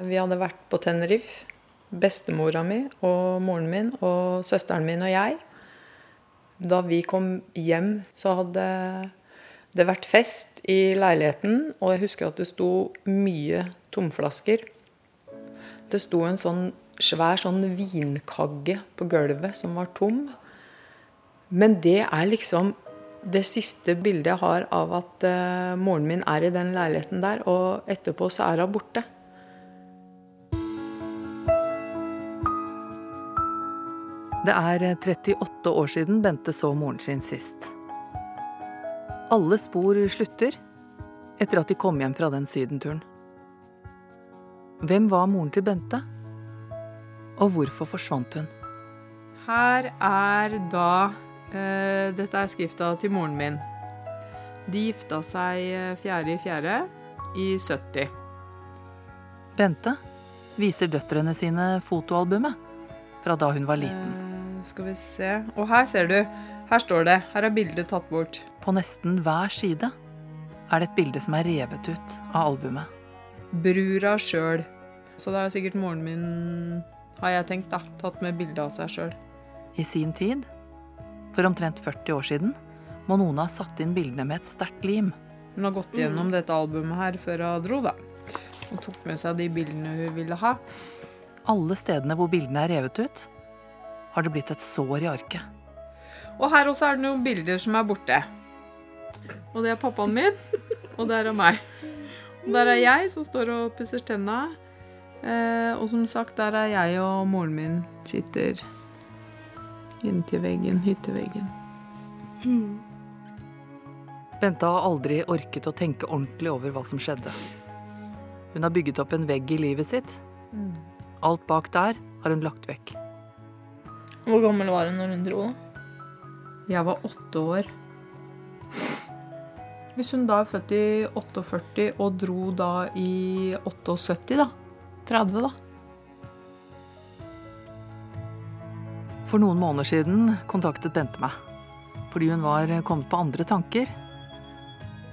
Vi hadde vært på Tenerife. Bestemora mi og moren min og søsteren min og jeg. Da vi kom hjem, så hadde det vært fest i leiligheten, og jeg husker at det sto mye tomflasker. Det sto en sånn svær sånn vinkagge på gulvet som var tom. Men det er liksom det siste bildet jeg har av at uh, moren min er i den leiligheten der, og etterpå så er hun borte. Det er 38 år siden Bente så moren sin sist. Alle spor slutter etter at de kom hjem fra den sydenturen. Hvem var moren til Bente? Og hvorfor forsvant hun? Her er da uh, Dette er skrifta til moren min. De gifta seg 4.4. i 70. Bente viser døtrene sine fotoalbumet fra da hun var liten. Skal vi se Og her ser du. Her står det. Her er bildet tatt bort. På nesten hver side er det et bilde som er revet ut av albumet. Brura sjøl. Så det er sikkert moren min, har jeg tenkt, da, tatt med bilde av seg sjøl. I sin tid, for omtrent 40 år siden, må noen ha satt inn bildene med et sterkt lim. Hun har gått gjennom dette albumet her før hun dro, da. Og tok med seg de bildene hun ville ha. Alle stedene hvor bildene er revet ut, har det blitt et sår i arket. Og her også er det noen bilder som er borte. Og det er pappaen min, og der er meg. Og der er jeg som står og pusser tenna. Eh, og som sagt, der er jeg og moren min sitter inntil veggen, hytteveggen. Bente har aldri orket å tenke ordentlig over hva som skjedde. Hun har bygget opp en vegg i livet sitt. Alt bak der har hun lagt vekk. Hvor gammel var hun når hun dro? da? Jeg var åtte år. Hvis hun da er født i 48 og dro da i 78, da. 30, da. For noen måneder siden kontaktet Bente meg. Fordi hun var kommet på andre tanker.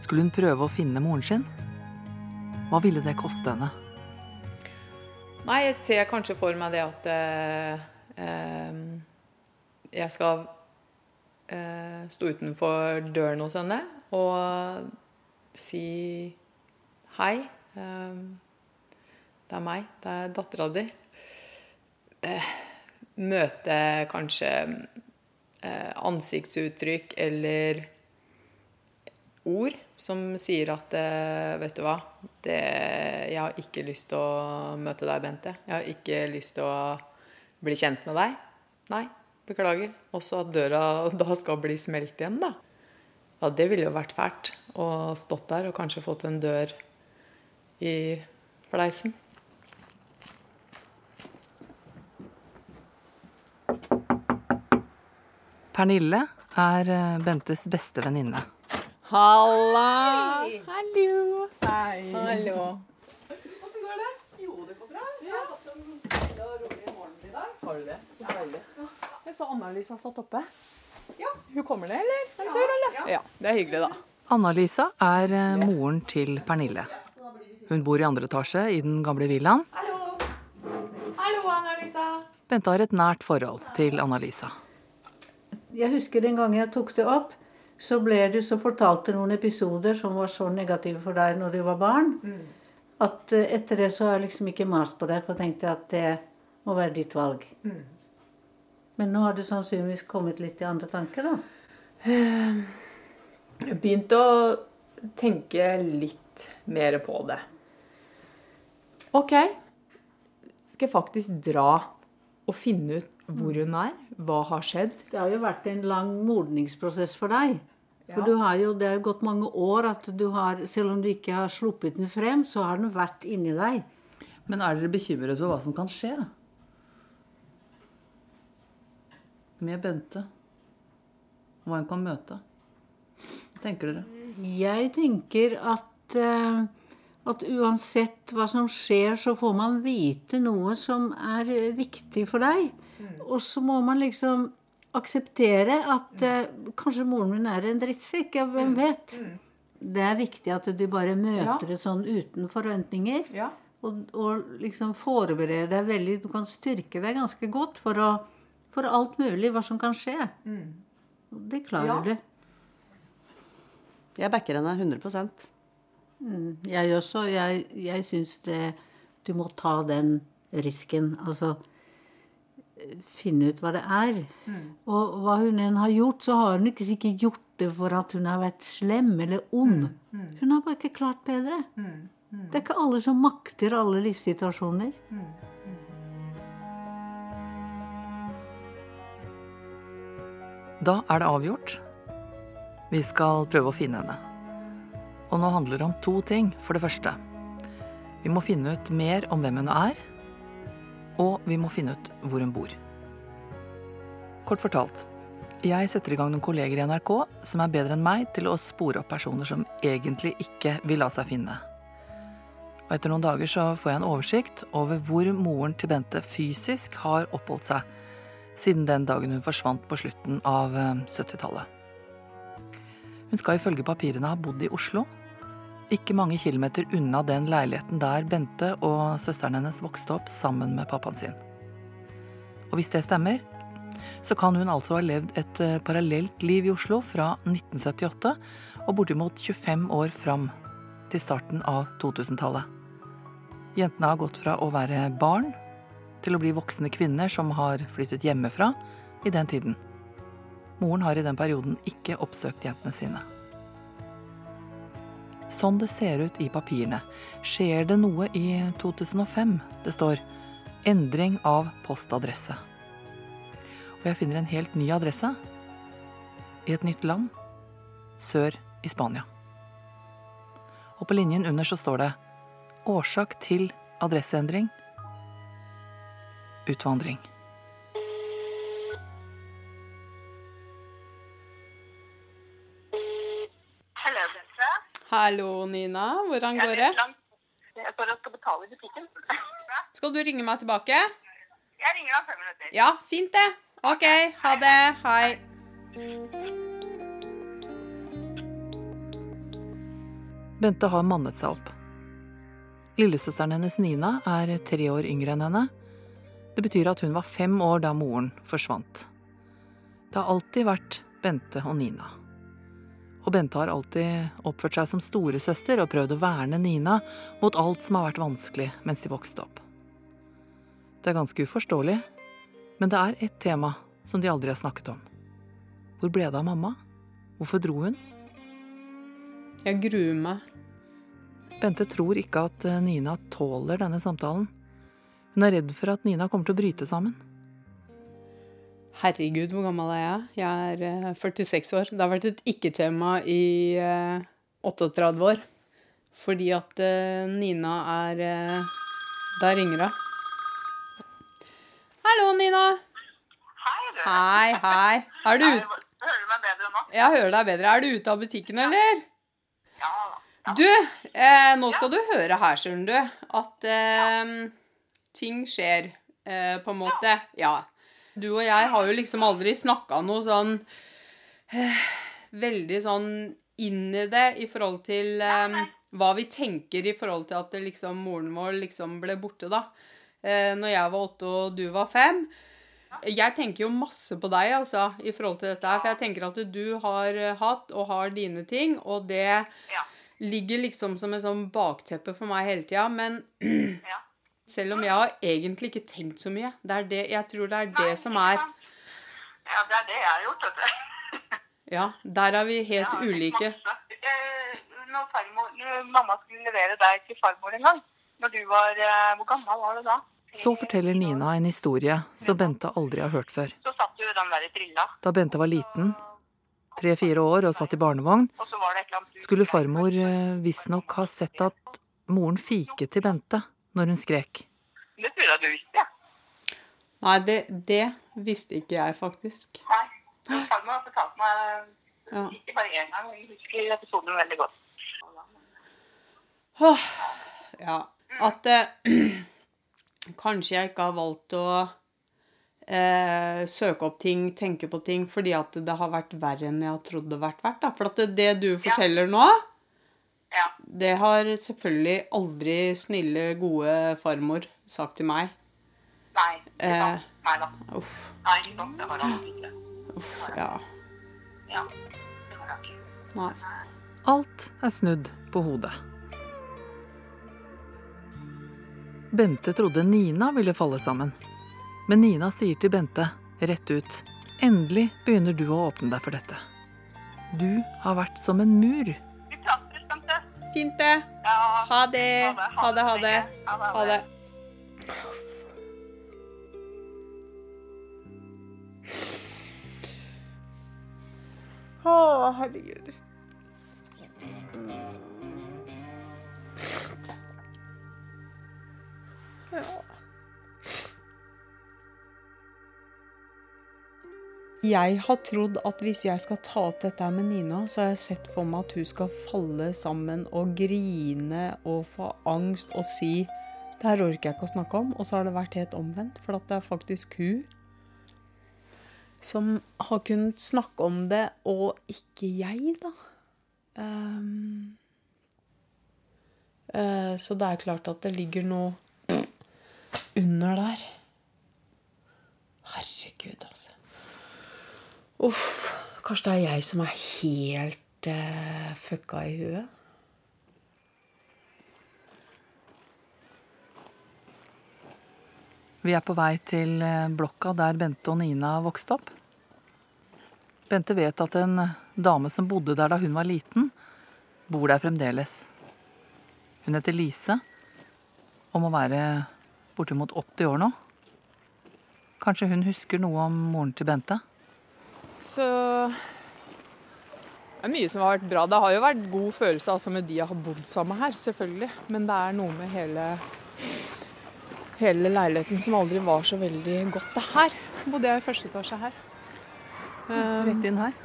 Skulle hun prøve å finne moren sin? Hva ville det koste henne? Nei, jeg ser kanskje for meg det at eh, eh, jeg skal eh, stå utenfor døren hos henne og si hei. eh, det er meg. Det er dattera di. Eh, møte kanskje eh, ansiktsuttrykk eller ord som sier at vet du hva, det, jeg har ikke lyst til å møte deg, Bente. Jeg har ikke lyst til å bli kjent med deg. Nei, beklager. Også at døra da skal bli smelt igjen, da. Ja, det ville jo vært fælt å stått der og kanskje fått en dør i fleisen. Pernille er eh, Bentes beste venninne. Halla! Hallo! Hei. Hallo. Åssen går det? Jo, det går bra. Jeg har hatt en rolig morgen i dag. Har du det? Så deilig. Jeg så Anna-Lisa satt oppe. Ja. Hun kommer ned, eller? En tur, eller? Ja. Det er hyggelig, da. Anna-Lisa er eh, moren til Pernille. Hun bor i andre etasje i den gamle villaen. Hallo, Hallo, Anna-Lisa. Bente har et nært forhold til Anna-Lisa. Jeg husker den gangen jeg tok det opp, så ble du så fortalte noen episoder som var så negative for deg når du var barn, at eh, etter det så har jeg liksom ikke mast på deg, for jeg tenkte at det må være ditt valg. Men nå har du sannsynligvis kommet litt i andre tanker, da. Jeg begynte å tenke litt mer på det. OK. Skal jeg faktisk dra og finne ut hvor hun er? Hva har skjedd? Det har jo vært en lang modningsprosess for deg. For Ja. du har jo, det har jo gått mange år at du har, selv om du ikke har sluppet den frem, så har den vært inni deg. Men er dere bekymret for hva som kan skje? Med Bente? Hva hun kan møte? Hva tenker dere? Jeg tenker at, eh, at uansett hva som skjer, så får man vite noe som er eh, viktig for deg. Og så må man liksom akseptere at mm. kanskje moren min er en drittsekk. Ja, hvem vet? Det er viktig at du bare møter Ja. det sånn uten forventninger. Ja. Og, og liksom forbereder deg veldig Du kan styrke deg ganske godt for, å, for alt mulig hva som kan skje. Mm. Det klarer du. Jeg backer henne 100% Jeg også. Jeg, jeg syns det Du må ta den risken. Altså finne ut hva det er. Og hva hun enn har gjort, så har hun ikke sikkert gjort det for at hun har vært slem eller ond. Hun har bare ikke klart bedre. Det er ikke alle som makter alle livssituasjoner. Da er det avgjort. Vi skal prøve å finne henne. Og nå handler det om to ting. For det første, vi må finne ut mer om hvem hun er. Og vi må finne ut hvor hun bor. Kort fortalt, jeg setter i gang noen kolleger i NRK som er bedre enn meg til å spore opp personer som egentlig ikke vil la seg finne. Og etter noen dager så får jeg en oversikt over hvor moren til Bente fysisk har oppholdt seg siden den dagen hun forsvant på slutten av eh, 70-tallet. Hun skal ifølge papirene ha bodd i Oslo, ikke mange kilometer unna den leiligheten der Bente og søsteren hennes vokste opp sammen med pappaen sin. Og hvis det stemmer, så kan hun altså ha levd et eh, parallelt liv i Oslo fra 1978 og bortimot 25 år fram til starten av 2000-tallet. Jentene har gått fra å være barn til å bli voksne kvinner som har flyttet hjemmefra i den tiden. Moren har i den perioden ikke oppsøkt jentene sine. Sånn det ser ut i papirene, skjer det noe i 2005. Det står 'endring av postadresse'. Og jeg finner en helt ny adresse. I et nytt land. Sør i Spania. Og på linjen under så står det 'årsak til adresseendring'. Utvandring. Hallo, Bente. Hallo, Nina. Hvordan Jeg går det? Jeg står og skal betale i butikken. Skal du ringe meg tilbake? Jeg ringer deg om fem minutter. Ja, fint det. Ok, ha det. Hei. Bente har mannet seg opp. Lillesøsteren hennes Nina er tre år yngre enn henne. Det betyr at hun var fem år da moren forsvant. Det har alltid vært Bente og Nina. Og Bente har alltid oppført seg som storesøster og prøvd å verne Nina mot alt som har vært vanskelig mens de vokste opp. Det er ganske uforståelig, men det er ett tema som de aldri har snakket om. Hvor ble det av mamma? Hvorfor dro hun? Jeg gruer meg. Bente tror ikke at eh, Nina tåler denne samtalen. Hun er redd for at Nina kommer til å bryte sammen. Herregud, hvor gammel er jeg? Jeg er eh, 46 år. Det har vært et ikke-tema i eh, 38 år. Fordi at eh, Nina er eh, Der ringer hun. Hallo, Nina. Hei, du. Hei, hei. Er du ute? Hører du meg bedre nå? Jeg hører deg bedre. Er du ute av butikken, eller? Ja ja. Du, eh, nå skal du høre her, skjønner du, at eh, ting skjer, eh, på en måte. Ja. Du og jeg har jo liksom aldri snakka noe sånn eh, Veldig sånn inn i det i forhold til eh, hva vi tenker i forhold til at liksom, moren vår liksom ble borte, da. Eh, når jeg var åtte og du var fem. Jeg tenker jo masse på deg, altså, i forhold til dette her. For jeg tenker at du har eh, hatt og har dine ting, og det Ja. ligger liksom som et sånn bakteppe for meg hele tida. Men Ja. Selv om jeg har egentlig ikke tenkt så mye. Det er det, jeg tror det er det Nei, som er? Ja, det er det jeg har gjort, vet du. Ja, der er vi helt ja, ulike. Eh, Når, farmor, når mamma skulle levere deg til farmor en gang, når du var eh, Hvor gammel var du da? Så forteller Nina en historie som Bente aldri har hørt før. Så satt du den der trilla, Da Bente var liten, tre-fire år og satt i barnevogn, skulle farmor eh, visstnok ha sett at moren fiket til Bente når hun skrek. Det tror jeg du visste, ja. Nei, det, det visste ikke jeg faktisk. Nei. Farmor har fortalt meg Ja. ikke bare én gang, men husker episoden veldig godt. Åh, ja. At eh, kanskje jeg ikke har valgt å eh, søke opp ting, tenke på ting, fordi at det har vært verre enn jeg har trodd det har vært verdt. Da. For at det, det du forteller nå, Ja. Det har selvfølgelig aldri snille, gode farmor sagt til meg. Nei. Ikke Eh. sant? Nei da. Uff, Nei, ikke sant. Det har han ikke. uff, ja. Ja. Det har han ikke. Nei. Alt er snudd på hodet. Bente trodde Nina ville falle sammen. Men Nina sier til Bente rett ut Endelig begynner du å åpne deg for dette. Du har vært som en mur. Fint, det. Ha det. Ha det, ha det. Ha det. Å, herregud. Ja. Jeg har trodd at hvis jeg skal ta opp dette her med Nina, så har jeg sett for meg at hun skal falle sammen og grine og få angst og si det her orker jeg ikke å snakke om. Og så har det vært helt omvendt, for at det er faktisk hun som har kunnet snakke om det, og ikke jeg, da. Um, uh, så det er klart at det ligger noe under der. Herregud, altså. Uff. Kanskje det er jeg som er helt uh, fucka i huet? Vi er på vei til eh, blokka der Bente og Nina vokste opp. Bente vet at en dame som bodde der da hun var liten, bor der fremdeles. Hun heter Lise og må være bortimot 80 år nå. Kanskje hun husker noe om moren til Bente? Så det er mye som har vært bra. Det har jo vært god følelse altså, med de jeg har bodd sammen her, selvfølgelig. Men det er noe med hele, hele leiligheten som aldri var så veldig godt. Det her bodde jeg i første etasje her. Um, Rett inn her.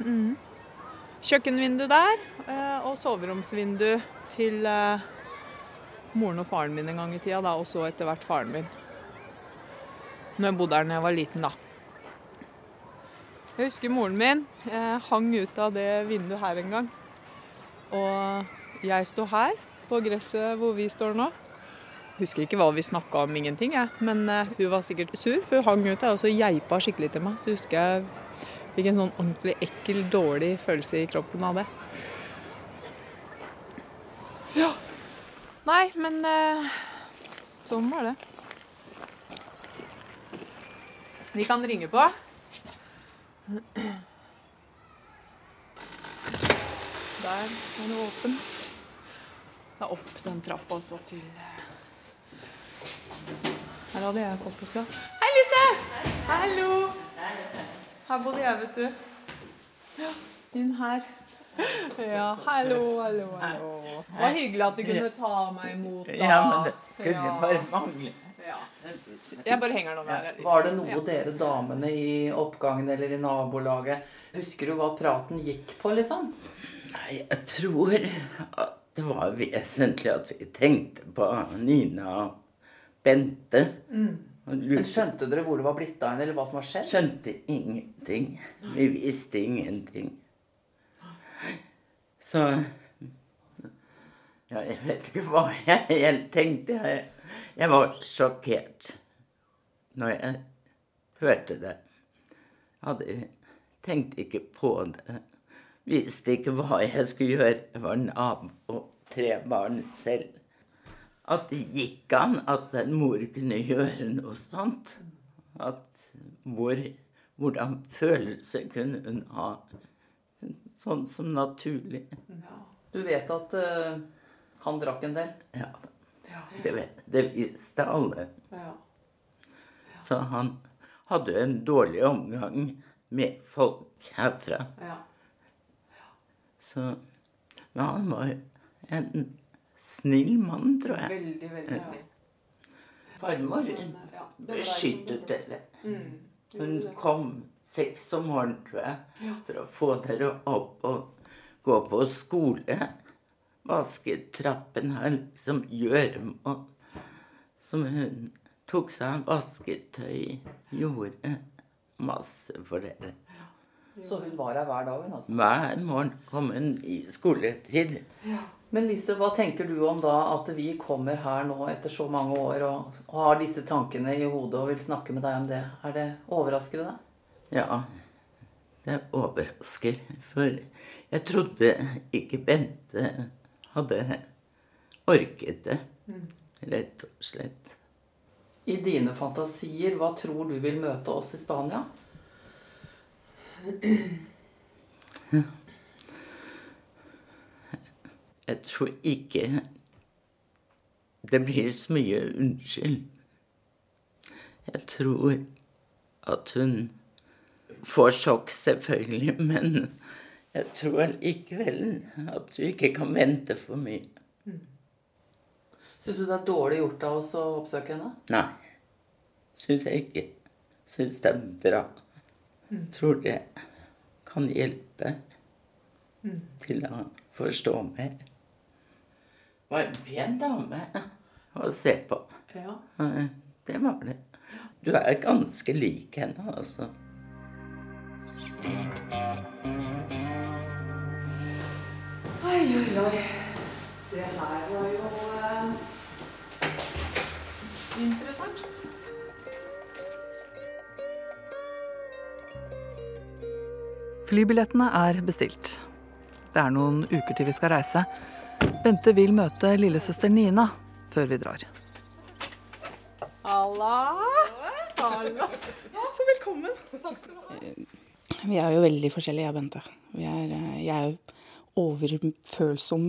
Kjøkkenvindu der, eh, og soveromsvindu til eh, moren og faren min en gang i tida, da, og så etter hvert faren min. Når jeg bodde her da jeg var liten, da. Jeg husker moren min eh, hang ut av det vinduet her en gang. Og jeg sto her, på gresset hvor vi står nå. Husker ikke hva vi snakka om, ingenting, jeg. Men eh, hun var sikkert sur, for hun hang ut der og så geipa skikkelig til meg. Så husker jeg fikk en sånn ordentlig ekkel, dårlig følelse i kroppen av det. Ja. Nei, men eh, sånn var det. Vi kan ringe på. Der er det åpent. Det er opp den trappa også til eh, Her hadde jeg postkassa. Hei, Lise! Hallo! Her bodde jeg, vet du. Ja, inn her. Ja, hallo, hallo, hallo. Det var hyggelig at du kunne ta meg imot. da. Ja, men det skulle bare mangle. Ja. Jeg bare henger den der. liksom. Var det noe Ja. dere damene i oppgangen eller i nabolaget Husker du hva praten gikk på, liksom? Nei, jeg tror at det var vesentlig at vi tenkte på Nina og Bente. Mm. Men Skjønte dere hvor det var blitt av henne, eller hva som har skjedd? skjønte ingenting. Vi visste ingenting. Så Ja, jeg vet ikke hva jeg helt tenkte. Jeg, jeg var sjokkert når jeg hørte det. Jeg hadde tenkte ikke på det. Visste ikke hva jeg skulle gjøre. Jeg var nabo og tre barn selv. At det gikk an at en mor kunne gjøre noe sånt. At hvor, hvordan følelse kunne hun ha. Sånn som naturlig. Du vet at uh, han drakk en del? Ja, det, det visste alle. Ja. Så han hadde en dårlig omgang med folk herfra. Ja. Så Men han var en snill mann, tror jeg. Veldig, veldig snill. Farmor Ja, beskyttet dere. Mm. Hun kom seks om morgenen, tror jeg, for å få dere opp og gå på skole. Vaske trappen her, liksom gjøremål. Som hun tok seg av vasketøy, gjorde masse for dere. Så hun var her hver dag, altså? Hver morgen kom hun i skoletid. Men Lise, hva tenker du om da at vi kommer her nå etter så mange år og, og har disse tankene i hodet og vil snakke med deg om det? Er det Overrasker det deg? Ja, det overrasker. For jeg trodde ikke Bente hadde orket det. Rett og slett. I dine fantasier, hva tror du vil møte oss i Spania? Jeg tror ikke det blir så mye unnskyld. Jeg tror at hun får sjokk, selvfølgelig, men jeg tror likevel at du ikke kan vente for mye. Syns du det er dårlig gjort av oss å oppsøke henne? Nei, syns jeg ikke. Syns det er bra. Tror det kan hjelpe til å forstå mer. Var en pen dame å se på. Ja. Det var det. Du er ganske lik henne, altså. Oi. Det her var jo eh, interessant. Flybillettene er bestilt. Det er noen uker til vi skal reise. Bente vil møte lillesøster Nina før vi drar. Halla! Halla. Så velkommen. Vi er jo veldig forskjellige, jeg og Bente. Vi er, eh, jeg er jo overfølsom.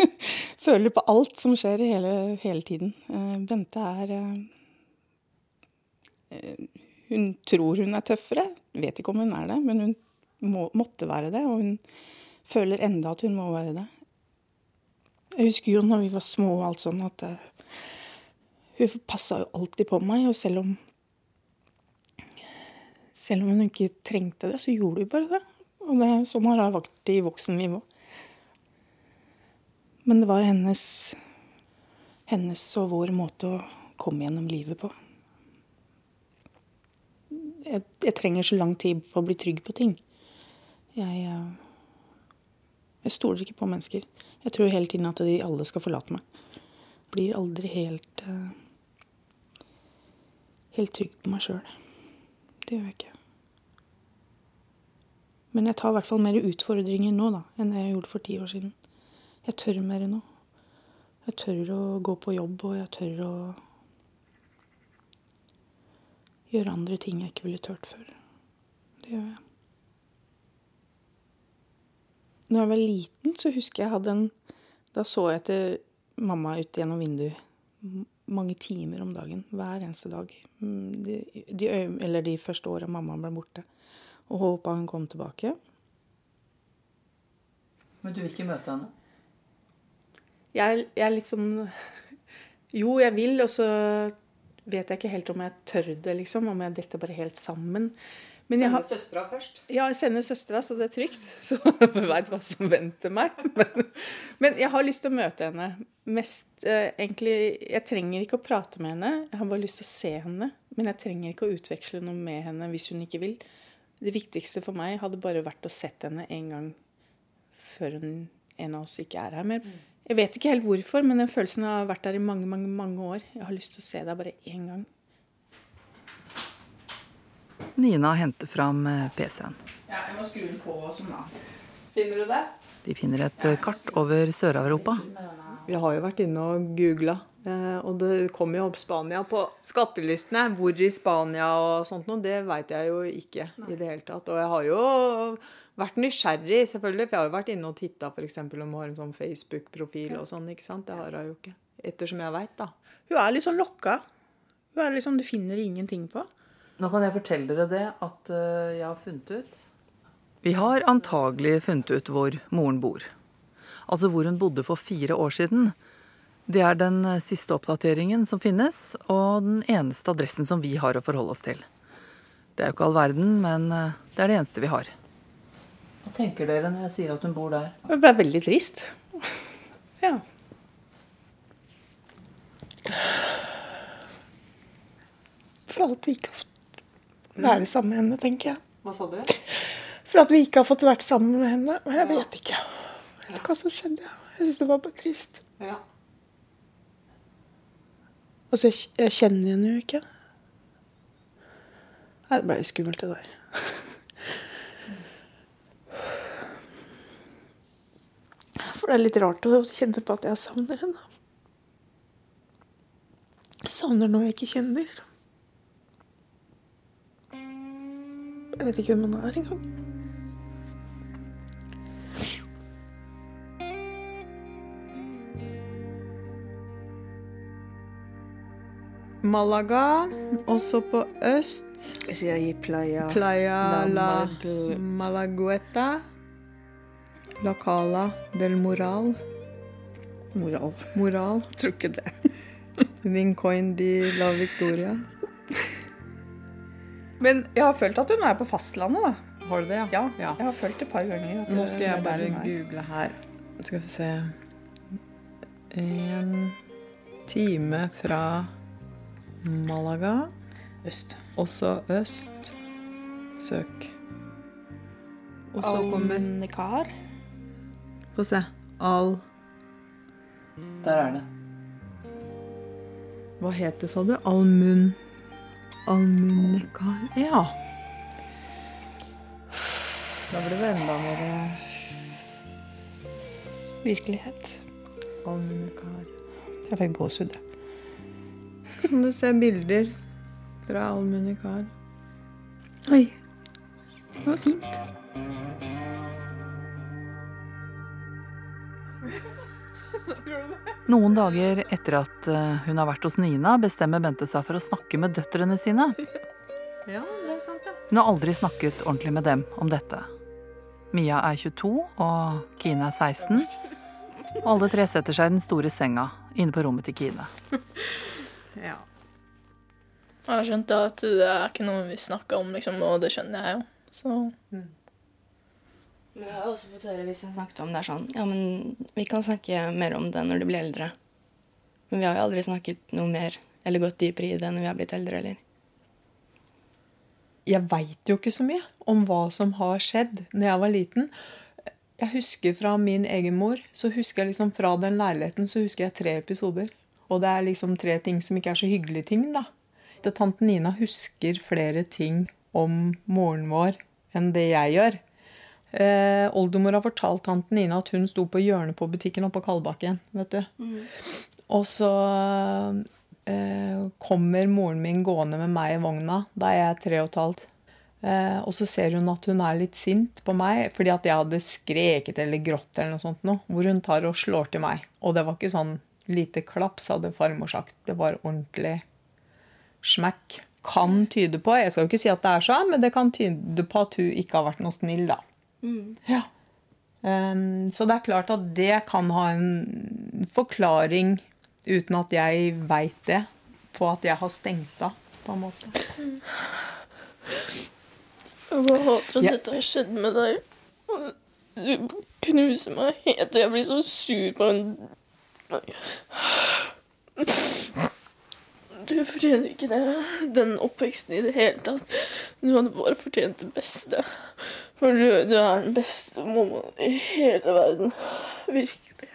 Føler på alt som skjer hele, hele tiden. Eh, Bente er eh, eh, Hun tror hun er tøffere. Vet ikke om hun er det, men hun må, måtte være det. Og hun føler enda at hun må være det. Jeg husker jo når vi var små og alt sånn, at hun passa jo alltid på meg. Og selv om selv om hun ikke trengte det, så gjorde hun bare det. Og det, sånn har det vært i voksenlivet òg. Men det var hennes, hennes og vår måte å komme gjennom livet på. Jeg, jeg trenger så lang tid på å bli trygg på ting. Jeg, eh, jeg stoler ikke på mennesker. Jeg tror hele tiden at de alle skal forlate meg. Blir aldri helt eh, helt trygg på meg sjøl. Det gjør jeg ikke. Men jeg tar i hvert fall mer utfordringer nå da, enn jeg gjorde for ti år siden. Jeg tør mer nå. Jeg tør å gå på jobb, og jeg tør å gjøre andre ting jeg ikke ville turt før. Det gjør jeg. Når jeg var liten, så husker jeg hadde en Da så jeg etter mamma ut gjennom vinduet mange timer om dagen. Hver eneste dag. Mm, De, de, eller de første åra mamma ble borte. Og håpa hun kom tilbake. Men du vil ikke møte henne? Jeg, jeg er litt sånn Jo, jeg vil, og så vet jeg ikke helt om jeg tør det, liksom. Om jeg detter bare helt sammen. Men jeg har, søstera først. ja, jeg sender søstera, så det er trygt. Så jeg veit hva som venter meg. Men, men jeg har lyst til å møte henne. Mest eh, egentlig Jeg trenger ikke å prate med henne. Jeg har bare lyst til å se henne. Men jeg trenger ikke å utveksle noe med henne hvis hun ikke vil. Det viktigste for meg hadde bare vært å sette henne en gang før hun, en av oss ikke er her mer. Jeg vet ikke helt hvorfor, men den følelsen har vært der i mange, mange, mange år. Jeg har lyst til å se deg bare én gang. Nina henter fram eh, PC-en. Ja, jeg må skru den på sånn, da. Finner du det? De finner et eh, kart over Sør-Europa. Vi har jo vært inne og googla, og det kom jo opp Spania på skattelistene. Hvor i Spania og sånt noe, det veit jeg jo ikke i det hele tatt. Og jeg har jo vært nysgjerrig, selvfølgelig, for jeg har jo vært inne og titta f.eks. om hun har en sånn Facebook-profil og sånn, ikke sant. Det har hun jo ikke. Ettersom jeg veit, da. Hun er litt sånn lokka. Hun er liksom, Du finner ingenting på. Nå kan jeg fortelle dere det at eh, jeg har funnet ut Vi har antagelig funnet ut hvor moren bor. Altså hvor hun bodde for fire år siden. Det er den eh, siste oppdateringen som finnes, og den eneste adressen som vi har å forholde oss til. Det er jo ikke all verden, men eh, det er det eneste vi har. Hva tenker dere når jeg sier at hun bor der? Det ble veldig trist. Ja. For at vi ikke har fått være sammen med henne, tenker jeg. Hva sa du? For at vi ikke har fått vært sammen med henne. Jeg vet ikke. Jeg vet ikke hva som skjedde. Jeg syns det var bare trist. Ja. Altså, jeg, jeg kjenner henne jo ikke. Nei, det ble skummelt, det der. For det er litt rart å kjenne på at jeg savner henne. Jeg savner noe jeg ikke kjenner. Jeg vet ikke hvem hun er engang. Malaga, også på øst. Playa Playa la Mal- Malagueta. La Cala del Moral. Moral. Moral. Tror ikke det. Vincoin de la Victoria. Men jeg har følt at hun er på fastlandet, da. Har du det, ja? Ja, Ja. jeg har følt det et par ganger. At Nå skal jeg bare google her. Skal vi se En time fra Malaga. Øst. Også øst. Søk. Og så kommer Alnikar. Få se. Al Der er det. Hva het det, sa du? Almun... Almunekar Ja. Da blir det enda mer Virkelighet. Almunekar. Jeg fikk gåsehud. jeg. Kan du se bilder fra Almunekar? Oi. Det var fint. Noen dager etter at eh, hun har vært hos Nina, bestemmer Bente seg for å snakke med døtrene sine. Ja, det sant, ja. Hun har aldri snakket ordentlig med dem om dette. Mia er 22, og Kine er 16. Og alle tre setter seg i den store senga inne på rommet til Kine. ja. Jeg har skjønt at det er ikke noe vi snakker om, liksom, og det skjønner jeg jo. Så Men jeg har også fått høre hvis vi snakket om det er sånn Ja, men vi kan snakke mer om det når du blir eldre. Men vi har jo aldri snakket noe mer eller gått dypere i det når vi har blitt eldre, eller? Jeg veit jo ikke så mye om hva som har skjedd når jeg var liten. Jeg husker fra min egen mor, så husker jeg liksom fra den leiligheten så husker jeg tre episoder. Og det er liksom tre ting som ikke er så hyggelige ting, da. Det Tante Nina husker flere ting om moren vår enn det jeg gjør. Eh, oldemor har fortalt tante Nina at hun sto på hjørnet på butikken oppe på Kalbakken. vet du. Og så eh, kommer moren min gående med meg i vogna. Da er jeg tre og et halvt. Eh, og så ser hun at hun er litt sint på meg fordi at jeg hadde skreket eller grått. eller noe sånt noe, Hvor hun tar og slår til meg. Og det var ikke sånn lite klaps, hadde farmor sagt. Det var ordentlig smekk. Kan tyde på Jeg skal jo ikke si at det er sånn, men det kan tyde på at hun ikke har vært noe snill, da. Ja. Um, så det er klart at det kan ha en forklaring, uten at jeg veit det, på at jeg har stengt av, på en måte. jeg bare hater at Ja. dette har skjedd med deg. Du knuser meg helt, og jeg blir så sur på en Du fortjener ikke det. Den oppveksten i det hele tatt. Du hadde bare fortjent det beste. For du, du er den beste mammaen i hele verden. Virkelig.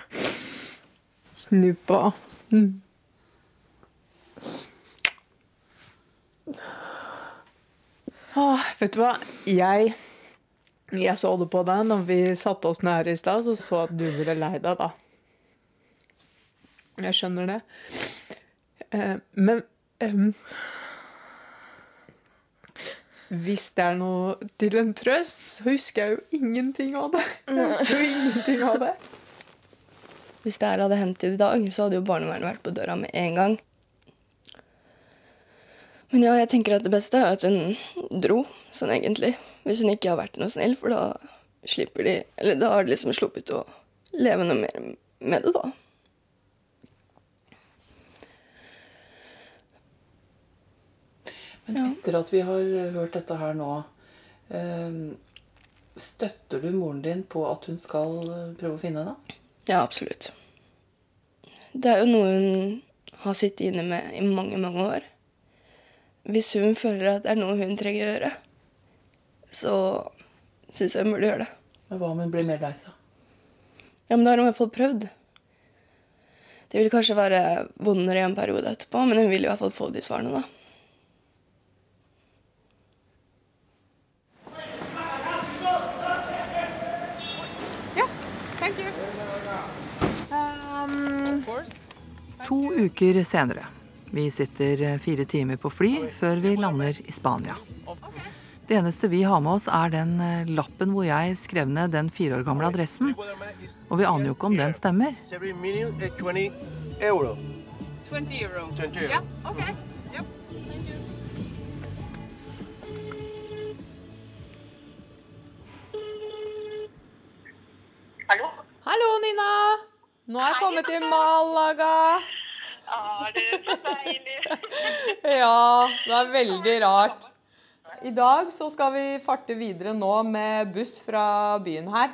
Snuppa. Mm. Åh, vet du hva? Jeg, jeg så det på deg når vi satte oss ned i stad, så så at du ble lei deg, da. Jeg skjønner det. Eh, men um, Hvis det er noe til en trøst, så husker jeg jo ingenting av det. Jeg husker jo ingenting av det. Hvis det her hadde hendt i dag, så hadde jo barnevernet vært på døra med en gang. Men ja, jeg tenker at det beste er at hun dro, sånn egentlig. Hvis hun ikke har vært noe snill, for da slipper de Eller da har de liksom sluppet å leve noe mer med det, da. Men etter at vi har hørt dette her nå, eh, støtter du moren din på at hun skal eh, prøve å finne henne? Ja, absolutt. Det er jo noe hun har sittet inne med i mange, mange år. Hvis hun føler at det er noe hun trenger å gjøre, så syns jeg hun burde gjøre det. Men hva om hun blir mer lei seg? Ja, men da har hun i hvert fall prøvd. Det vil kanskje være vondere i en periode etterpå, men hun vil i hvert fall få de svarene, da. To uker senere. Vi sitter fire timer på fly før vi lander i Spania. Det eneste vi har med oss, er den eh, lappen hvor jeg skrev ned den fire år gamle adressen. Og vi aner jo ikke om den stemmer. Every minute is 20 euro. 20 euros. 20 euro. Yeah, okay. Nå er jeg kommet til Malaga. Ja, det er så deilig. Ja, det er veldig rart. I dag så skal vi farte videre nå med buss fra byen her.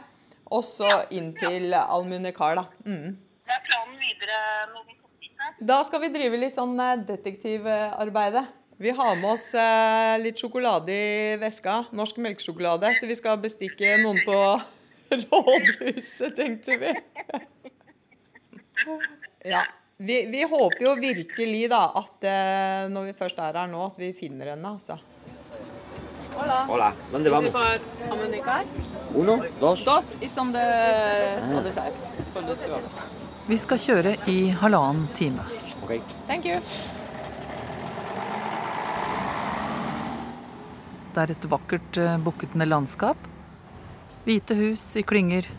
Og så inn til Almunecar, da. Mm. Det er planen videre når vi kommer dit. Da skal vi drive litt sånn eh, detektivarbeide. Vi har med oss eh, litt sjokolade i veska. Norsk melkesjokolade. Så vi skal bestikke noen på rådhuset, tenkte vi. Ja. Vi, vi håper jo virkelig da at eh, når vi først er her nå, at vi finner henne, altså. Hola. Hola, ¿dónde vamos? for Almunicar? Uno, dos. Dos is on the other side. It's for the two of us. Vi skal kjøre i halvannen time. Okay. Thank you. Det er et vakkert, eh, bukketende landskap. Hvite hus i klynger.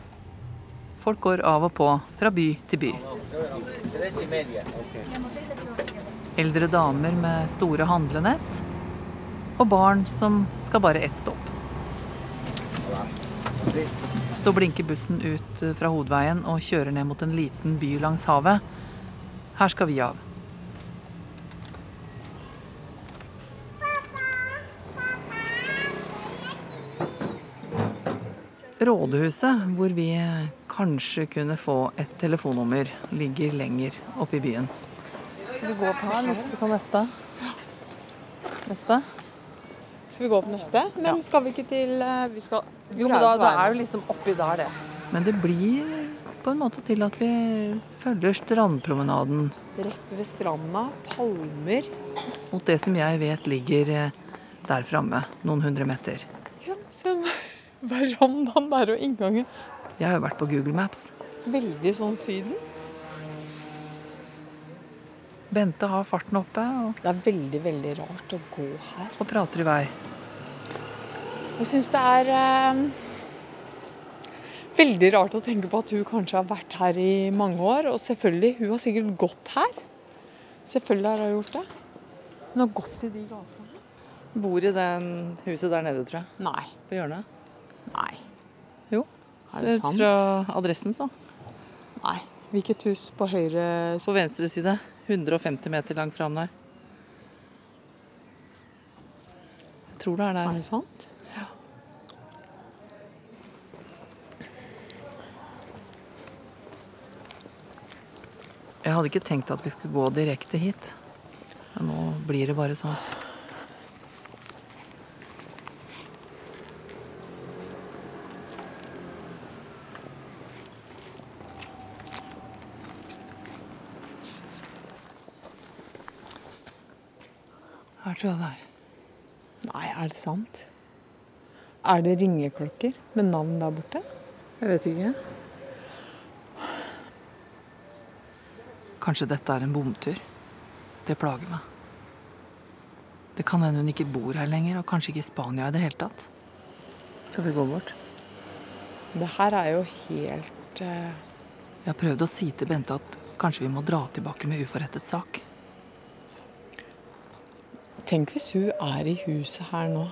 Folk går av og på fra by til by. Eldre damer med store handlenett. Og barn som skal bare ett stopp. Så blinker bussen ut fra hovedveien og kjører ned mot en liten by langs havet. Her skal vi av. Rådhuset, hvor vi kanskje kunne få et telefonnummer, ligger lenger oppe i byen. Skal vi gå på her, eller ta neste? Neste? Skal vi gå på neste? Men skal vi ikke til eh, Vi skal Jo, men da, det er jo liksom oppi der, det. Men det blir på en måte til at vi følger strandpromenaden Rett ved stranda. Palmer. mot det som jeg vet ligger eh, der framme, noen hundre meter. Ja, verandaen der og inngangen. Jeg har jo vært på Google Maps. Veldig sånn Syden. Bente har farten oppe og, Det er veldig, veldig rart å gå her. og prater i vei. Jeg syns det er eh, veldig rart å tenke på at hun kanskje har vært her i mange år. Og selvfølgelig, hun har sikkert gått her. Selvfølgelig har hun gjort det. Hun har gått i de gatene. Bor i den huset der nede, tror jeg. Nei. På hjørnet. Nei. Er det sant? Fra adressen, så. Nei. Hvilket hus på høyre På venstre side. 150 meter langt fram der. Jeg tror det er der. Er det sant? Ja. Jeg hadde ikke tenkt at vi skulle gå direkte hit. Men nå blir det bare sånn. Tror jeg det er. Nei, er det sant? Er det ringeklokker med navn der borte? Jeg vet ikke. Kanskje dette er en bomtur. Det plager meg. Det kan hende hun ikke bor her lenger, og kanskje ikke i Spania i det hele tatt. Skal vi gå bort? Det her er jo helt uh... Jeg har prøvd å si til Bente at kanskje vi må dra tilbake med uforrettet sak. Tenk hvis hun er i huset her nå,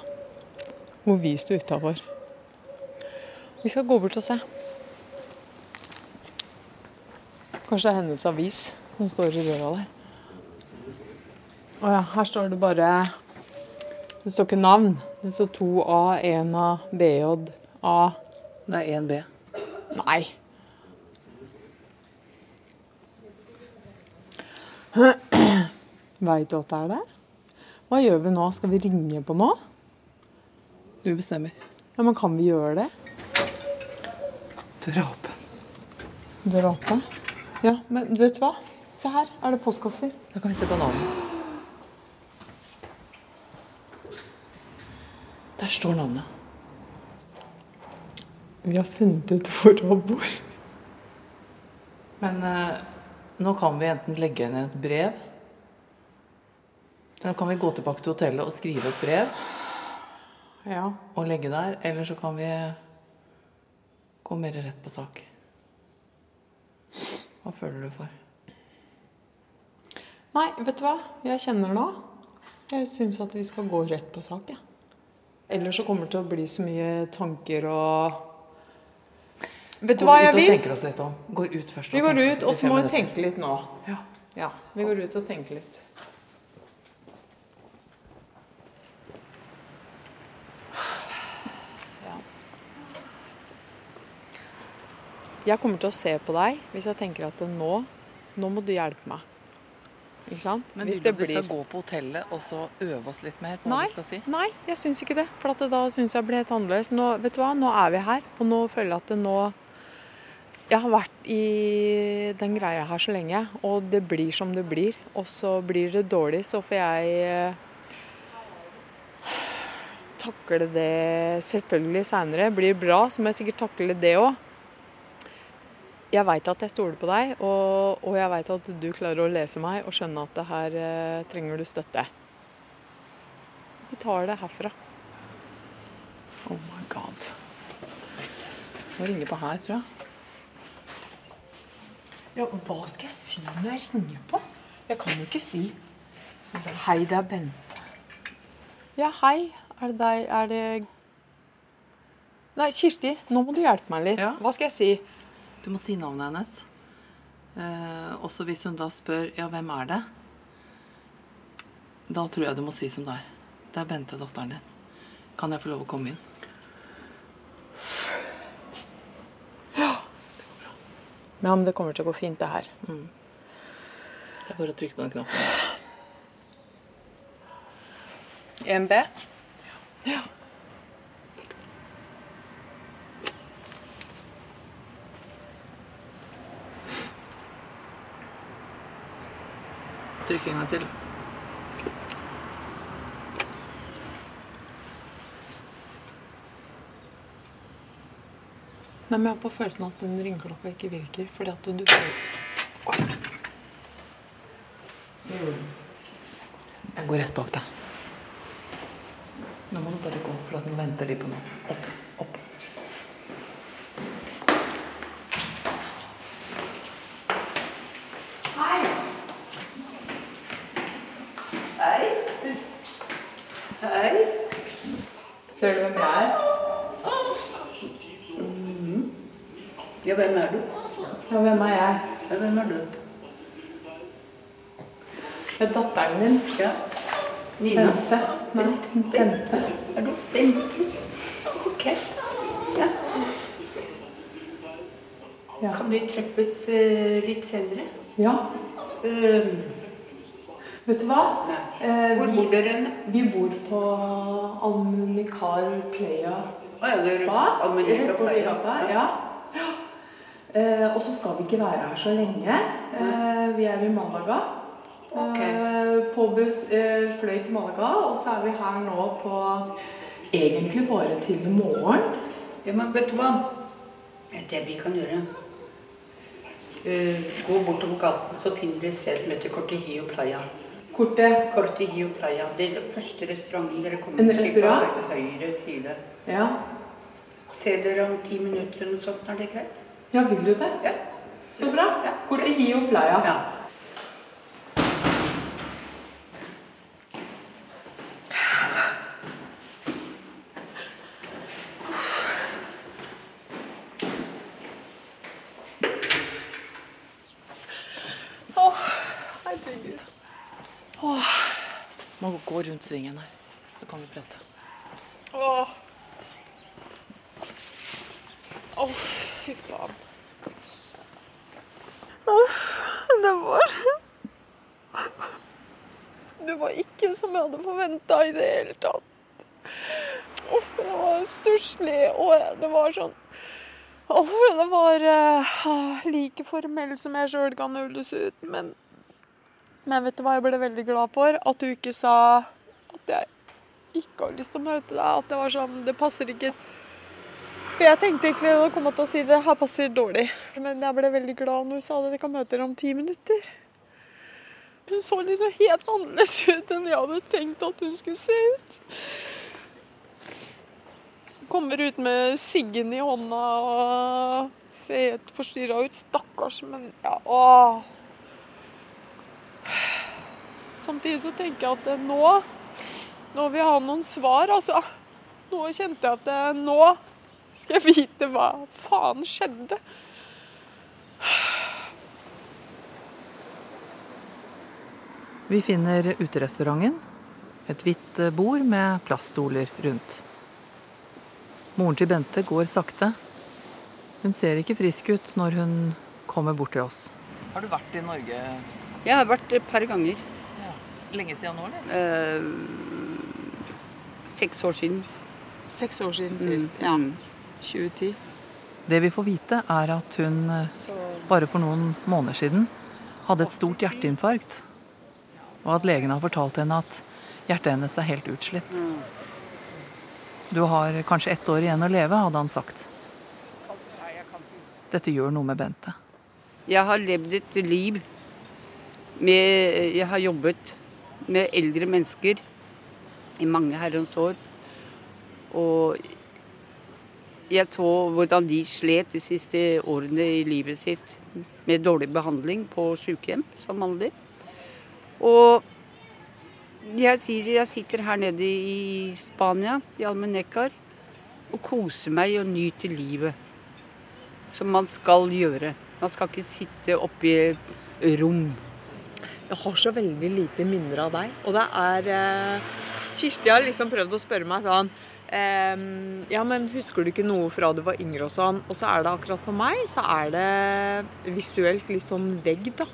hvor vi sto utafor. Vi skal gå bort og se. Kanskje det er hennes avis som står i døra der. Å ja, her står det bare Det står ikke navn. Det står 2A, 1A, BJ, A Det er 1B. Nei. Veit du at det er det? Hva gjør vi nå? Skal vi ringe på nå? Du bestemmer. Ja, men kan vi gjøre det? Døra er åpen. Døra er åpen? Ja, men vet du hva? Se her, er det postkasser. Da kan vi se på navnet. Der står navnet. Vi har funnet ut hvor hun bor. Men eh, nå kan vi enten legge ned et brev Nå kan vi gå tilbake til hotellet og skrive et brev Ja. og legge der. Eller så kan vi gå mer rett på sak. Hva føler du for? Nei, vet du hva? Jeg kjenner nå. Jeg syns at vi skal gå rett på sak, jeg. Ellers så kommer det til å bli så mye tanker og Vet du hva jeg vil? jeg ut og tenker oss litt om? Går ut først. Vi og går tenker ut, og så må vi tenke litt nå. Ja. Ja, vi går ut og tenker litt. Jeg kommer til å se på deg hvis jeg tenker at nå, nå må du hjelpe meg. Ikke sant? Men hvis det blir... vi skal gå på hotellet og så øve oss litt mer på hva Nei, du skal si? nei, jeg syns ikke det. For at det da syns jeg blir helt annerledes. Nå, vet du hva, nå er vi her, og nå føler jeg at det nå Jeg har vært i den greia her så lenge, og det blir som det blir. Og så blir det dårlig, så får jeg eh, takle det selvfølgelig seinere. Blir bra, så må jeg sikkert takle det òg. Jeg veit at jeg stoler på deg, og, og jeg veit at du klarer å lese meg og skjønne at det her eh, trenger du støtte. Vi tar det herfra. Oh my god. Må ringe på her, tror jeg. Ja, hva skal jeg si når jeg ringer på? Jeg kan jo ikke si Hei, det er Bente. Ja, hei. Er det deg? Er det Nei, Kirsti, nå må du hjelpe meg litt. Ja. Hva skal jeg si? Du må si navnet hennes. Eh, også hvis hun da spør ja, hvem er det? Da tror jeg du må si som det er. Det er Bente, datteren din. Kan jeg få lov å komme inn? Ja, men det kommer til å gå fint, det her. Det er bare å trykke på den knappen. 1B? Ja. Trykk en gang til. Nei, men jeg har på følelsen at den ringeklokka ikke virker, fordi at du Jeg går rett bak deg. Nå må du bare gå, for at nå venter de på noe. Opp, opp. Hei. Ser du hvem jeg er? Ja, hvem er du? Ja, hvem er jeg? Ja, hvem er du? Det er datteren din. Ja. Nina. Bente. Nei, Bente. Er du Bente? Ok. Ja. Ja. Kan vi treffes eh, litt senere? Ja. Um, Vet du hva? Eh, Hvor bor dere? Vi bor på Almunicar Playa ja, Spa. Almunicar Rett borti Playa, ja. Eh, og så skal vi ikke være her så lenge. Eh, vi er i Malaga. Okay. Eh, på eh, fløy til Malaga, og så er vi her nå på Egentlig bare til i morgen. Ja, men vet du hva? Det vi kan gjøre Eh, Gå bortover gaten, så finner dere et sted som heter Cortehio Playa. Korte. Cortehio Playa. Det er den første restauranten dere kommer En til på høyre side. Ja. Ser dere om ti minutter eller noe sånt? Er det greit? Ja, vil du det? Ja. Så bra. Ja. Cortijillo Playa. ja. Herregud. Må gå rundt svingen her, så kan vi prate. Åh. Åh, fy faen. Det var Det var ikke som jeg hadde forventa i det hele tatt. Uff, det var stusslig, og det var sånn Uff, det var uh, like formell som jeg sjøl kan høres ut. Men, men vet du hva jeg ble veldig glad for? At du ikke sa at jeg ikke har lyst til å møte deg. At det var sånn Det passer ikke. For jeg tenkte egentlig å komme til å si det her passer dårlig. Men jeg ble veldig glad når hun sa det. Vi kan møte dere om ti minutter. Hun så liksom helt annerledes ut enn jeg hadde tenkt at hun skulle se ut. Kommer ut med siggen i hånda og ser helt forstyrra ut. Stakkars, men ja, åh. Samtidig så tenker jeg at nå Nå vil jeg ha noen svar, altså. Nå kjente jeg at nå skal jeg vite hva faen skjedde. Vi finner uterestauranten. Et hvitt bord med plaststoler rundt. Moren til Bente går sakte. Hun ser ikke frisk ut når hun kommer bort til oss. Har du vært i Norge Jeg har vært et par ganger. ja. lenge siden nå, eller? Eh, seks år siden. Seks år siden Mm. Ja. Mm. 2010. Det vi får vite, er at hun bare for noen måneder siden hadde et stort hjerteinfarkt. Og at legen har fortalt henne at hjertet hennes er helt utslitt. Du har kanskje ett år igjen å leve, hadde han sagt. Dette gjør noe med Bente. Jeg har levd et liv med Jeg har jobbet med eldre mennesker i mange herrens år. Og jeg så hvordan de slet de siste årene i livet sitt med dårlig behandling på sykehjem, som vanlig. Og jeg sier jeg sitter her nede i Spania, i Almenekar, og koser meg og nyter livet. Som man skal gjøre. Man skal ikke sitte oppi rom. Jeg har så veldig lite minner av deg. Og det er eh, Kirsti har liksom prøvd å spørre meg sånn ehm, Ja, men husker du ikke noe fra du var yngre og sånn? Og så er det akkurat for meg, så er det visuelt litt sånn vegg, da.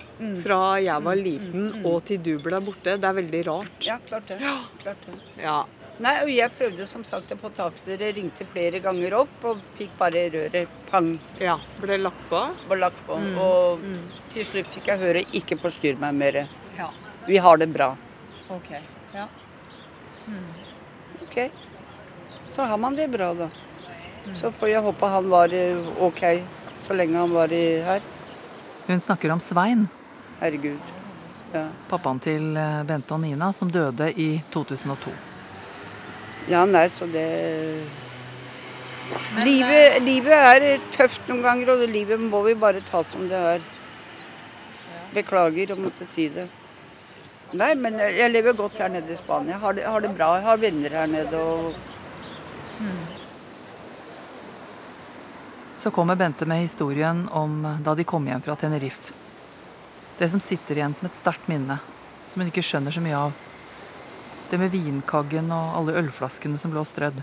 Fra jeg var liten og til du ble borte. Det er veldig rart. Ja, klart det. Ja. Klart det. Ja. Nei, og jeg prøvde som sagt å få tak i dere, ringte flere ganger opp og fikk bare røret pang. Ja, Ble lagt på? Ble lagt på. Mm, Og mm. til slutt fikk jeg høre 'ikke forstyrr meg mer'. Ja. Vi har det bra. Ok. Ja. Ok. Så har man det bra, da. Så får jeg håpe han var eh, ok så lenge han var her. Hun snakker om Svein, Herregud. Ja. pappaen til eh, Bente og Nina, som døde i 2002. Ja, nei, så det livet, livet er tøft noen ganger, og livet må vi bare ta som det er. Beklager å måtte si det. Nei, men jeg lever godt her nede i Spania. Har det, har det bra. Jeg har venner her nede og Så kommer Bente med historien om da de kom hjem fra Tenerife. Det som sitter igjen som et sterkt minne, som hun ikke skjønner så mye av. Det med vinkaggen og alle ølflaskene som lå strødd.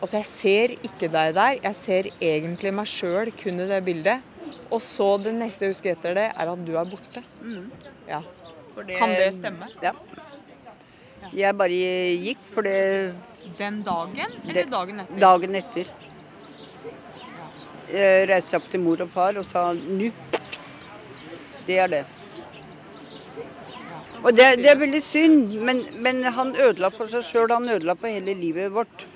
Altså, jeg ser ikke deg der. Jeg ser egentlig meg sjøl kun i det bildet. Og så det neste jeg husker etter det, er at du er borte. Ja. Kan det stemme? Ja. Jeg bare gikk for det Den dagen, eller Det- dagen etter? dagen etter. Jeg reiste opp til mor og far og sa nå. Det er det. Og det, det er veldig synd, men, men han ødela for seg sjøl. Han ødela for hele livet vårt.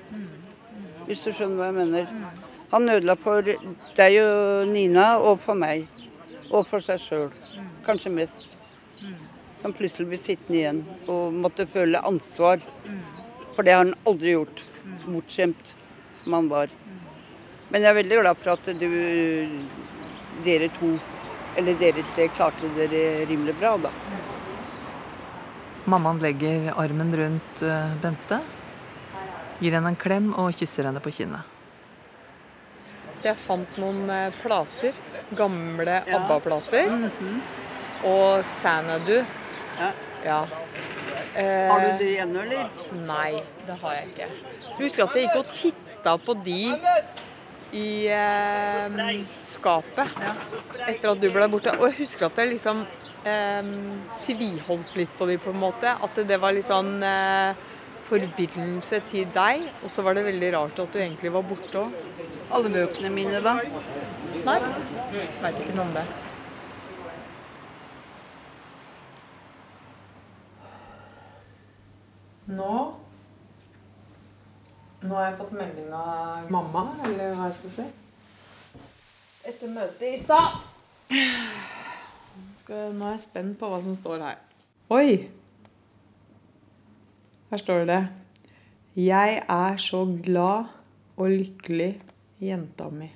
Hvis du skjønner hva jeg mener. Han ødela for deg og Nina, og for meg. Og for seg sjøl. Kanskje mest. Som plutselig blir sittende igjen og måtte føle ansvar. For det har han aldri gjort. Bortskjemt som han var. Men jeg er veldig glad for at du, dere to, eller dere tre, klarte dere rimelig bra, da. Mammaen legger armen rundt eh, Bente, gir henne en klem og kysser henne på kinnet. Jeg fant noen eh, plater. Gamle Ja. ABBA-plater. Og Sanadu. Ja. Ja. Eh, Har du det igjen, eller? Nei, det har jeg ikke. Husker at jeg gikk og titta på de i eh, skapet etter at du ble borte. Og jeg husker at jeg liksom eh, tviholdt litt på dem, på en måte. At det var litt sånn eh, forbindelse til deg. Og så var det veldig rart at du egentlig var borte òg. Alle bøkene mine, da? Nei. Veit ikke noe om det. Nå Nå har jeg fått melding av mamma, eller hva jeg skal si. Etter møtet i stad. Nå er jeg spent på hva som står her. Oi! Her står det Jeg er så glad og lykkelig, jenta mi.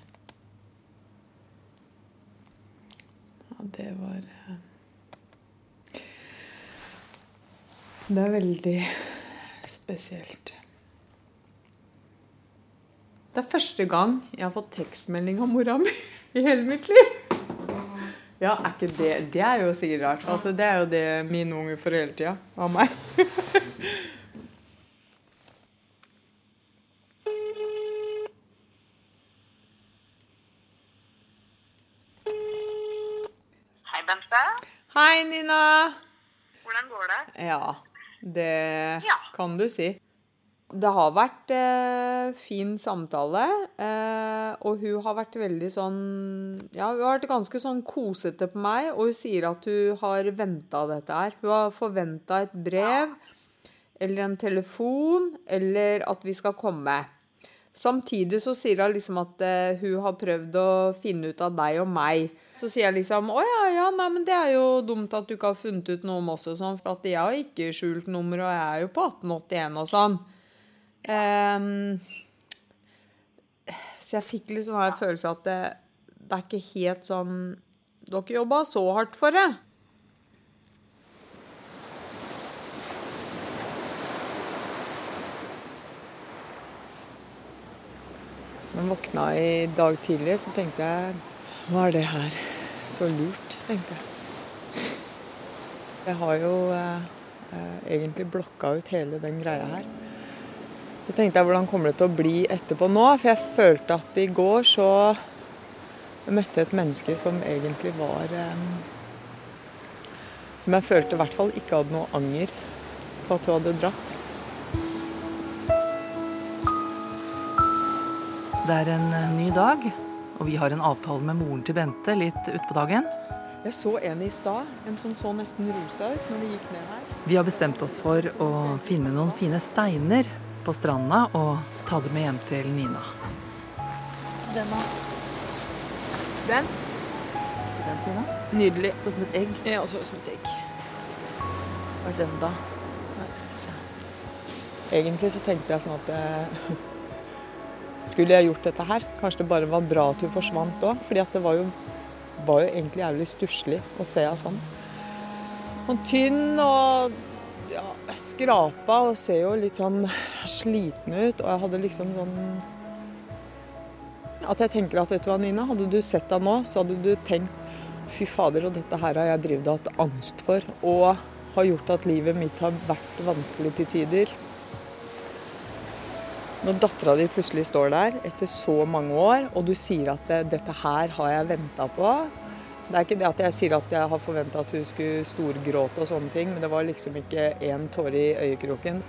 Ja, det var eh, Det er veldig spesielt. Det er første gang jeg har fått tekstmelding av mora mi i hele mitt liv. Ja, er ikke det Det er jo sikkert rart. At det er jo det mine unge får hele tida av meg. Hei, Bente. Hei, Nina. Hvordan går det? Ja, det kan du si. Det har vært eh, fin samtale, eh, og hun har vært veldig sånn Ja, hun har vært ganske sånn kosete på meg, og hun sier at hun har venta dette her. Hun har forventa et brev eller en telefon, eller at vi skal komme. Samtidig så sier hun liksom at eh, hun har prøvd å finne ut av deg og meg. Så sier jeg liksom å ja, ja, nei, men det er jo dumt at du ikke har funnet ut noe om oss og sånn, for at jeg har ikke skjult nummer, og jeg er jo på 1881 og sånn. Ehm, så jeg fikk litt sånn her følelse at det, det er ikke helt sånn Dere jobba så hardt for det. Jeg våkna i dag tidlig, så tenkte jeg Hva er det her? Så lurt, tenkte jeg. Jeg har jo eh, eh, egentlig blokka ut hele den greia her. Så tenkte jeg hvordan kommer det til å bli etterpå nå? For jeg følte at i går så møtte jeg et menneske som egentlig var eh, Som jeg følte i hvert fall ikke hadde noe anger på at hun hadde dratt. Det er en eh, ny dag, og vi har en avtale med moren til Bente litt utpå dagen. Jeg så en i stad, en som så nesten rosa ut når vi gikk ned her. Vi har bestemt oss for å finne noen fine steiner på stranda og ta det med hjem til Nina. Den, da. Den? Den Nina? Nydelig. Sånn som et egg? Ja, så som et egg. Hva er den, da? Nei, skal vi se. Egentlig så tenkte jeg sånn at jeg Skulle jeg gjort dette her? Kanskje det bare var bra at hun forsvant òg. Fordi at det var jo, var jo egentlig jævlig stusslig å se henne sånn. Og tynn og ja, skrapa og ser jo litt sånn sliten ut. Og jeg hadde liksom sånn At jeg tenker at vet du hva, Nina, hadde du sett deg nå, så hadde du tenkt fy fader, og dette her har jeg drevet hatt angst for. Og har gjort at livet mitt har vært vanskelig til tider. Når dattera di plutselig står der etter så mange år, og du sier at 'dette her har jeg venta på' Det er ikke det at jeg sier at jeg har forventa at hun skulle storgråte og sånne ting, men det var liksom ikke én tåre i øyekroken.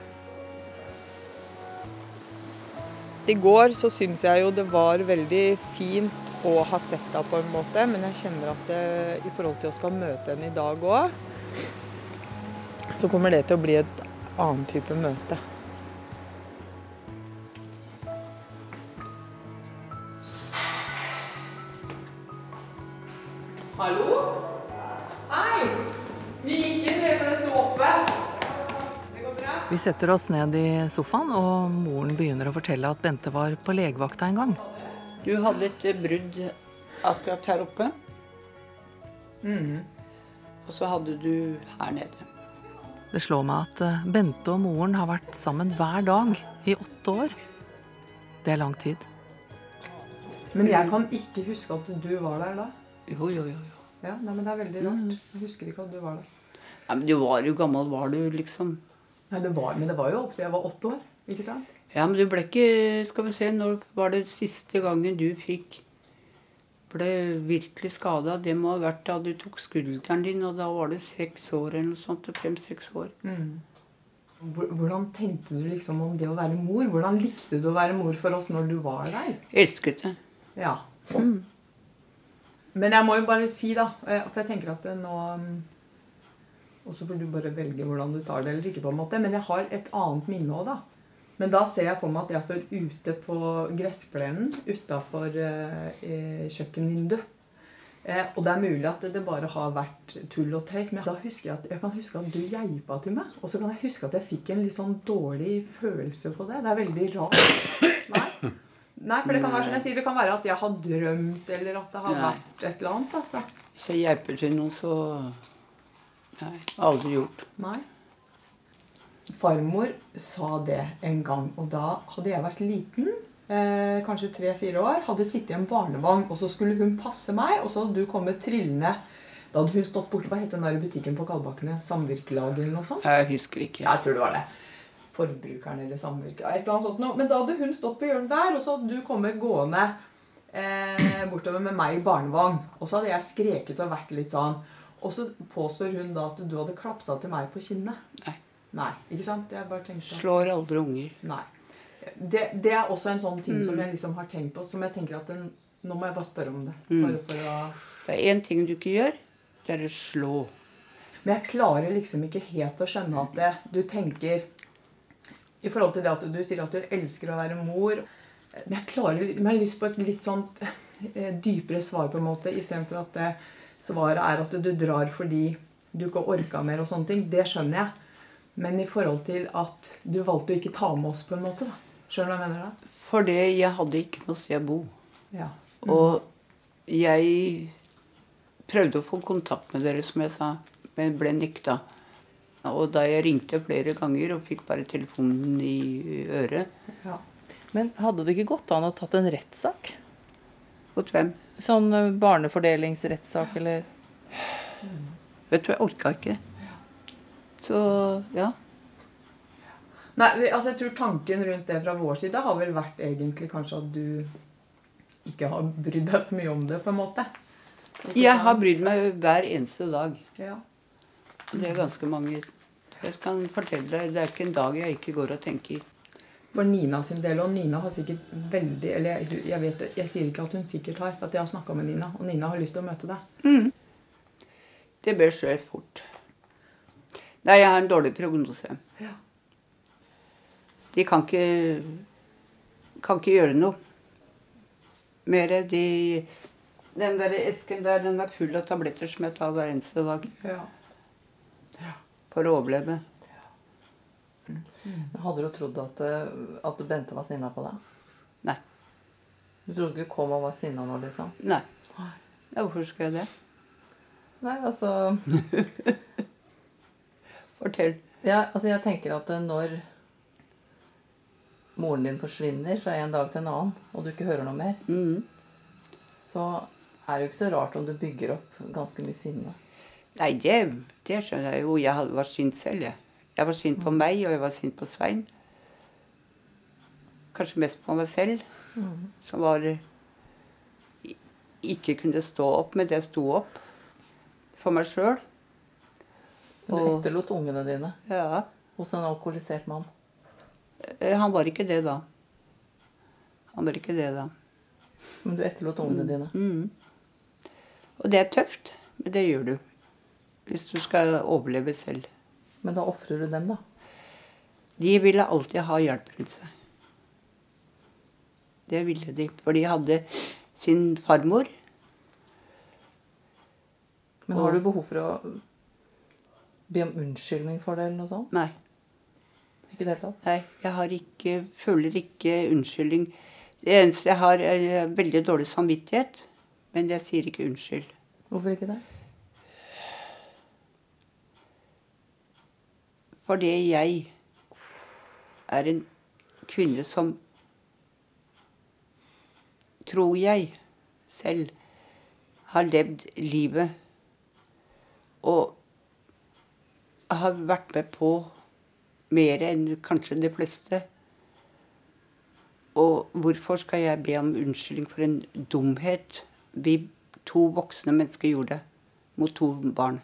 I går så syns jeg jo det var veldig fint å ha sett henne på en måte, men jeg kjenner at det, i forhold til å skal møte henne i dag òg, så kommer det til å bli et annen type møte. Hallo? Hei! Vi gikk inn, for det sto oppe. Det går bra? Vi setter oss ned i sofaen, og moren begynner å fortelle at Bente var på legevakta en gang. Du hadde et brudd akkurat her oppe. Mm. Og så hadde du her nede. Det slår meg at eh, Bente og moren har vært sammen hver dag i åtte år. Det er lang tid. Men jeg kan ikke huske at du var der da. Jo, jo, jo. Ja, nei, men Det er veldig rart. Jeg husker ikke at du var der. Nei, men du var jo gammel, var du, liksom. Nei, det var, Men det var jo opp til jeg var åtte år. ikke sant? Ja, men du ble ikke Skal vi se, når var det siste gangen du fikk ble virkelig skada? Det må ha vært da du tok skulderen din, og da var det seks år eller noe sånt. Fem-seks år. Mm. Hvordan tenkte du liksom om det å være mor? Hvordan likte du å være mor for oss når du var der? Elsket det. Ja. Men jeg må jo bare si, da eh, For jeg tenker at nå mm, Og så får du bare velge hvordan du tar det eller ikke. på en måte Men jeg har et annet minne òg, da. Men da ser jeg for meg at jeg står ute på gressplenen utafor eh, kjøkkenvinduet. Eh, og det er mulig at det bare har vært tull og tøys, men da husker jeg, at, jeg kan huske at du geipa til meg. Og så kan jeg huske at jeg fikk en litt sånn dårlig følelse på det. Det er veldig rart. Nei. Nei, for det kan være som jeg sier, det kan være at jeg har drømt, eller at det har Nei. vært et eller annet. altså. Hvis jeg hjelper til noe, så Nei, aldri gjort. Nei. Farmor sa det en gang, og da hadde jeg vært liten, eh, kanskje tre-fire år, hadde sittet i en barnevogn, og så skulle hun passe meg, og så hadde du kommet trillende. Da hadde hun stått borte, het den der butikken på Kalbakkene? Samvirkelaget eller noe sånt? Jeg husker ikke. Jeg tror det var det. Forbrukeren eller samvirket, et eller annet sånt noe. Men da hadde hun stått på hjørnet der, og så hadde du kommet gående eh, bortover med meg i barnevogn. Og så hadde jeg skreket og vært litt sånn. Og så påstår hun da at du hadde klapsa til meg på kinnet. Nei. Nei, ikke sant? Jeg bare tenkte sånn. Slår aldri unger. Nei. Det, det er også en sånn ting Mm. som jeg liksom har tenkt på, som jeg tenker at den, Nå må jeg bare spørre om det. Mm. Bare for å Det er én ting du ikke gjør. Det er å slå. Men jeg klarer liksom ikke helt å skjønne at det, du tenker I forhold til det at du sier at du elsker å være mor Men jeg klarer men jeg har lyst på et litt sånn eh, dypere svar, på en måte, istedenfor at det, svaret er at du drar fordi du ikke orka mer og sånne ting. Det skjønner jeg. Men i forhold til at du valgte å ikke ta med oss, på en måte. da. Skjønner du hva jeg mener? da? Fordi jeg hadde ikke noe sted å bo. Ja. Og jeg prøvde å få kontakt med dere, som jeg sa, men ble nekta. Og da jeg ringte flere ganger og fikk bare telefonen i øret Ja. Men hadde det ikke gått an å tatt en rettssak? Mot hvem? Sånn eh, barnefordelingsrettssak eller Vet du, jeg orka ikke. Så ja. Nei, altså jeg tror tanken rundt det fra vår side har vel vært egentlig kanskje at du ikke har brydd deg så mye om det, på en måte. Ikke Jeg sant? har brydd meg hver eneste dag. Ja. Det er ganske mange. Jeg kan fortelle deg, Det er ikke en dag jeg ikke går og tenker. For Nina sin del, og Nina har sikkert veldig Eller jeg, jeg vet jeg sier ikke at hun sikkert har, for at jeg har snakka med Nina, og Nina har lyst til å møte deg. Det bør skje fort. Nei, jeg har en dårlig prognose. Ja. De kan ikke kan ikke gjøre noe mer. De Den der esken der, den er full av tabletter som jeg tar hver eneste dag Ja. For å overleve. Hadde du trodd at, eh, at Bente var sinna på deg? Nei. Du trodde ikke kom og var sinna nå, liksom? Nei. Ja, hvorfor skal jeg det? Nei, altså Fortell. Ja, altså jeg tenker at eh, når moren din forsvinner fra en dag til en annen, og du ikke hører noe mer, mm. så er det jo ikke så rart om du bygger opp ganske mye sinne. Nei, det, det skjønner jeg jo. Jeg var sint selv, jeg. Jeg var sint på meg, og jeg var sint på Svein. Kanskje mest på meg selv, som var Ikke kunne stå opp, men det sto opp for meg sjøl. Du etterlot ungene dine Ja. hos en alkoholisert mann. Eh, Han var ikke det da. Han var ikke det da. Men du etterlot ungene dine. Mhm. Og det er tøft, men det gjør du. Hvis du skal overleve selv. Men da ofrer du dem, da. De ville alltid ha hjelp rundt seg. Det ville de. For de hadde sin farmor. Men har du behov for å be om unnskyldning for det, eller noe sånt? Nei. Ikke i det hele tatt? Nei, jeg har ikke, føler ikke unnskyldning. Det eneste jeg har, er veldig dårlig samvittighet. Men jeg sier ikke unnskyld. Hvorfor ikke det? Fordi jeg er en kvinne som Tror jeg selv har levd livet og har vært med på mer enn kanskje de fleste. Og hvorfor skal jeg be om unnskyldning for en dumhet vi to voksne mennesker gjorde mot to barn?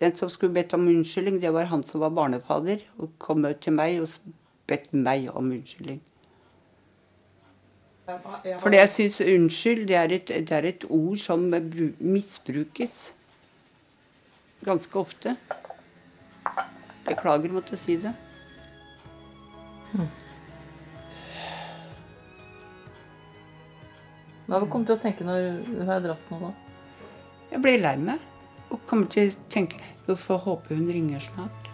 Den som skulle bedt om unnskyldning, det var han som var barnefader, og kom til meg og bedt meg om unnskyldning. For jeg syns unnskyld det er, et, det er et ord som misbrukes ganske ofte. Beklager måtte måtte si det. Hva kom du til å tenke når du har dratt nå, da? Jeg ble lei meg og kommer til å tenke Hvorfor håper hun ringer snart?